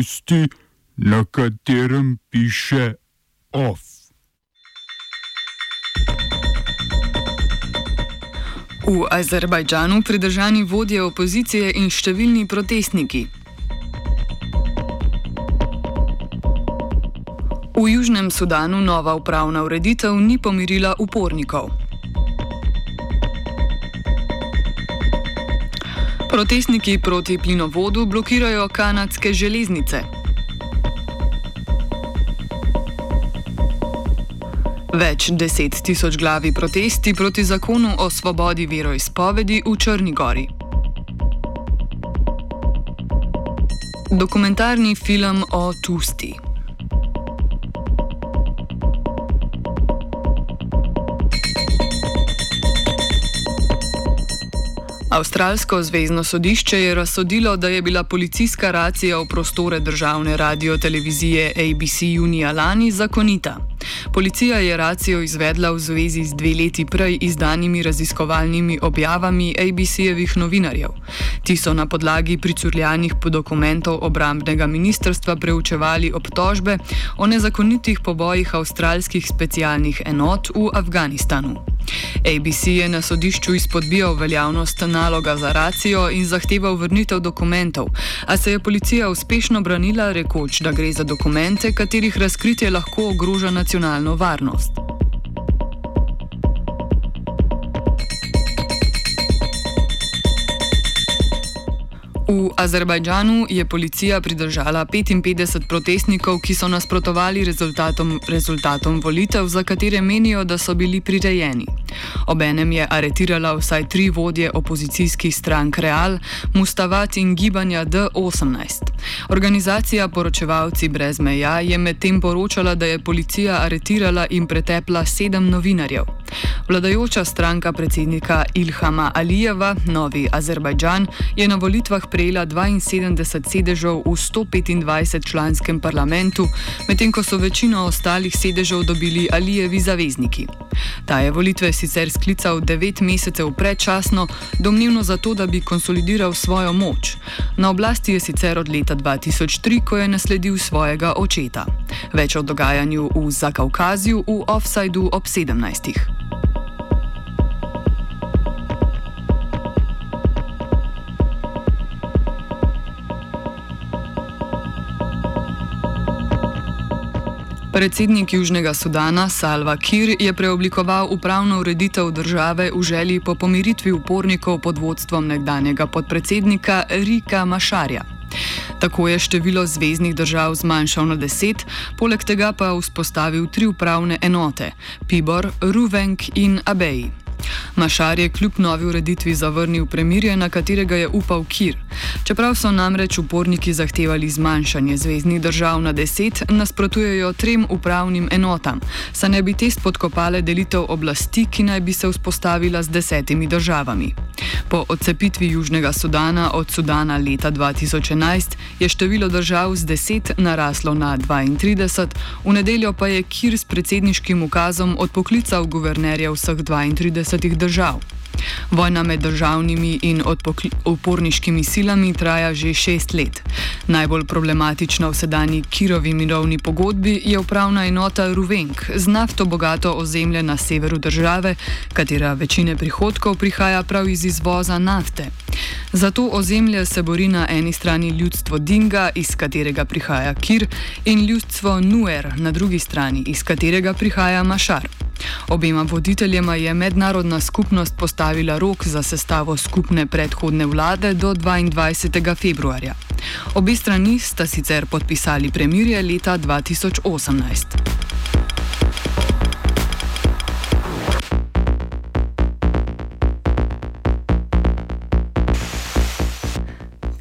tisti, na katerem piše OF. V Azerbajdžanu pridržani vodje opozicije in številni protestniki. V Južnem Sudanu nova upravna ureditev ni pomirila upornikov. Protestniki proti plinovodu blokirajo kanadske železnice. Več deset tisoč glavi protesti proti zakonu o svobodi veroizpovedi v Črnigori. Dokumentarni film o Tusti. Avstralsko zvezdno sodišče je razsodilo, da je bila policijska racija v prostore državne radio-televizije ABC junija lani zakonita. Policija je racijo izvedla v zvezi z dve leti prej izdanimi raziskovalnimi objavami ABC-jevih novinarjev. Ti so na podlagi pricurljanih dokumentov obrambnega ministrstva preučevali obtožbe o nezakonitih pobojih avstralskih specialnih enot v Afganistanu. ABC je na sodišču izpodbijal veljavnost naloga za racijo in zahteval vrnitev dokumentov, a se je policija uspešno branila, rekoč, da gre za dokumente, katerih razkritje lahko ogroža nacionalno varnost. V Azerbajdžanu je policija pridržala 55 protestnikov, ki so nasprotovali rezultatom, rezultatom volitev, za katere menijo, da so bili prirejeni. Obenem je aretirala vsaj tri vodje opozicijskih strank Real, Mustavat in gibanja D18. Organizacija Poročevalci brez meja je medtem poročala, da je policija aretirala in pretepla sedem novinarjev. Vladajoča stranka predsednika Ilhama Alijeva, Novi Azerbajdžan, je na volitvah prejela 72 sedežev v 125 članskem parlamentu, medtem ko so večino ostalih sedežev dobili Alijevi zavezniki. Ta je volitve sicer sklical devet mesecev predčasno, domnevno zato, da bi konsolidiral svojo moč. Na oblasti je sicer od leta 2003, ko je nasledil svojega očeta. Več o dogajanju v Zakaukazju v Offsideu ob 17. Predsednik Južnega Sudana Salva Kir je preoblikoval upravno ureditev države v želji po pomiritvi upornikov pod vodstvom nekdanjega podpredsednika Rika Mašarja. Tako je število zvezdnih držav zmanjšal na deset, poleg tega pa vzpostavil tri upravne enote: Pibor, Ruvenk in Abeji. Mašar je kljub novi ureditvi zavrnil premirje, na katerega je upal Kir. Čeprav so namreč uporniki zahtevali zmanjšanje zvezdnih držav na deset, nasprotujejo trem upravnim enotam, saj ne bi te spodkopale delitev oblasti, ki naj bi se vzpostavila z desetimi državami. Po odcepitvi Južnega Sudana od Sudana leta 2011 je število držav z 10 naraslo na 32, v nedeljo pa je Kir s predsedniškim ukazom odpoklical guvernerja vseh 32 držav. Vojna med državnimi in uporniškimi silami traja že šest let. Najbolj problematična v sedanji Kirovi mirovni pogodbi je upravna enota Ruvenk z nafto bogato ozemlje na severu države, katera večine prihodkov prihaja prav iz izvoza nafte. Za to ozemlje se bori na eni strani ljudstvo Dinga, iz katerega prihaja Kir, in ljudstvo Nuer na drugi strani, iz katerega prihaja Mašar. Obema voditeljema je mednarodna skupnost postavila rok za sestavo skupne predhodne vlade do 22. februarja. Obe strani sta sicer podpisali premirje leta 2018.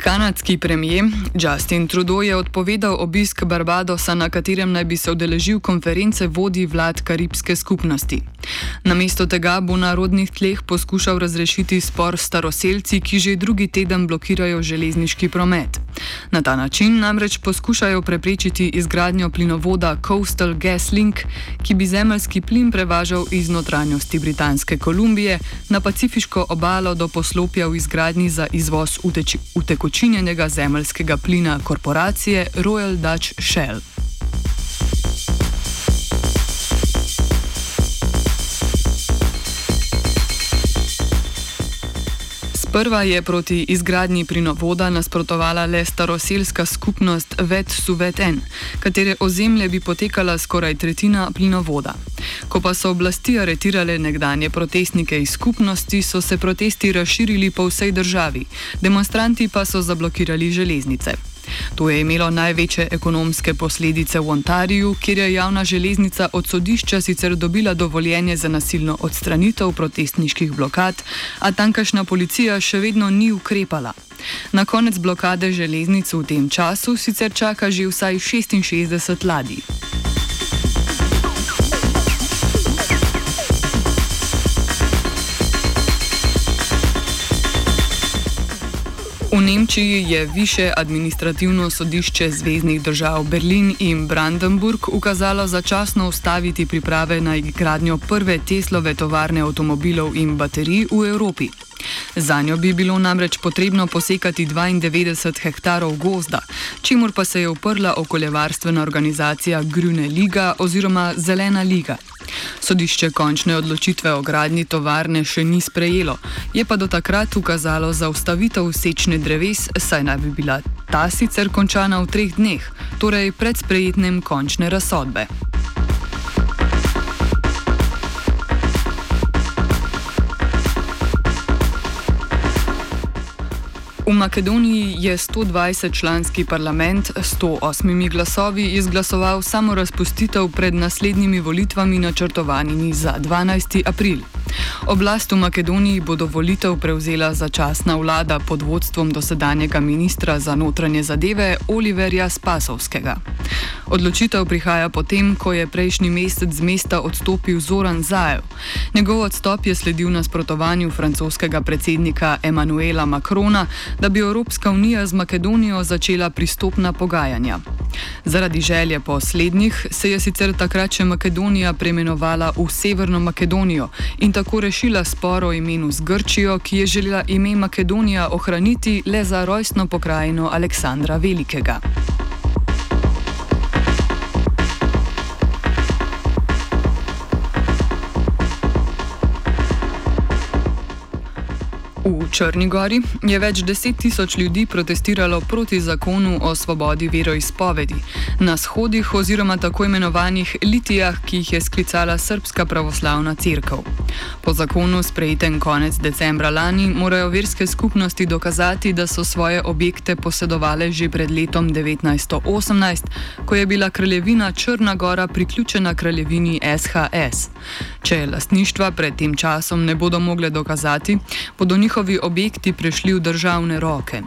Kanadski premijer Justin Trudeau je odpovedal obisk Barbadosa, na katerem naj bi se udeležil konference vodij vlad Karibske skupnosti. Namesto tega bo na rodnih tleh poskušal razrešiti spor s staroseljci, ki že drugi teden blokirajo železniški promet. Na ta način namreč poskušajo preprečiti izgradnjo plinovoda Coastal Gas Link, ki bi zemljski plin prevažal iz notranjosti Britanske Kolumbije na pacifiško obalo do poslopja v izgradnji za izvoz utekočin utekočinjenega zemljskega plina korporacije Royal Dutch Shell. Sprva je proti izgradnji plinovoda nasprotovala le staroselska skupnost Vet Suveten, katere ozemlje bi potekala skoraj tretjina plinovoda. Ko pa so oblasti aretirale nekdanje protestnike iz skupnosti, so se protesti razširili po vsej državi, demonstranti pa so zablokirali železnice. To je imelo največje ekonomske posledice v Ontariju, kjer je javna železnica od sodišča sicer dobila dovoljenje za nasilno odstranitev protestniških blokad, a tankašna policija še vedno ni ukrepala. Na konec blokade železnic v tem času sicer čaka že vsaj 66 ladij. Nemčiji je više administrativno sodišče zvezdnih držav Berlin in Brandenburg ukazalo začasno ustaviti priprave na gradnjo prve Teslove tovarne avtomobilov in baterij v Evropi. Za njo bi bilo namreč potrebno posekati 92 hektarov gozda, čimur pa se je uprla okoljevarstvena organizacija Grüne Liga oziroma Zelena Liga. Sodišče končne odločitve o gradnji tovarne še ni sprejelo, je pa do takrat ukazalo za ustavitev sečne dreves, saj naj bi bila ta sicer končana v treh dneh, torej pred sprejetjem končne razsodbe. V Makedoniji je 120 članski parlament s 108 glasovi izglasoval samo razpustitev pred naslednjimi volitvami načrtovanimi za 12. april. Oblast v Makedoniji bo do volitev prevzela začasna vlada pod vodstvom dosedanjega ministra za notranje zadeve Oliverja Spasovskega. Odločitev prihaja potem, ko je prejšnji mesec z mesta odstopil Zoran Zajev. Njegov odstop je sledil nasprotovanju francoskega predsednika Emanuela Macrona, da bi Evropska unija z Makedonijo začela pristopna pogajanja. Zaradi želje po slednjih se je sicer takrat še Makedonija preimenovala v Severno Makedonijo in tako rešila spor o imenu z Grčijo, ki je želela ime Makedonija ohraniti le za rojstno pokrajino Aleksandra Velikega. V Črni Gori je več deset tisoč ljudi protestiralo proti zakonu o svobodi veroizpovedi na shodih oziroma tako imenovanih litijah, ki jih je sklicala Srpska pravoslavna crkva. Po zakonu, sprejetem konec decembra lani, morajo verske skupnosti dokazati, da so svoje objekte posedovale že pred letom 1918, ko je bila kraljevina Črna Gora priključena kraljevini SHS. Če lastništva pred tem časom ne bodo mogle dokazati, bodo njihovi njihovi objekti prešli v državne roke.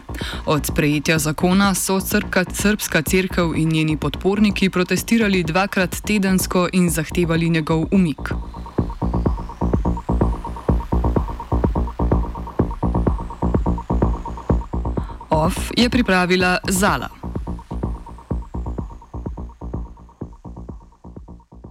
Od sprejetja zakona so crka, Srpska crkva in njeni podporniki protestirali dvakrat tedensko in zahtevali njegov umik. OF je pripravila Zala.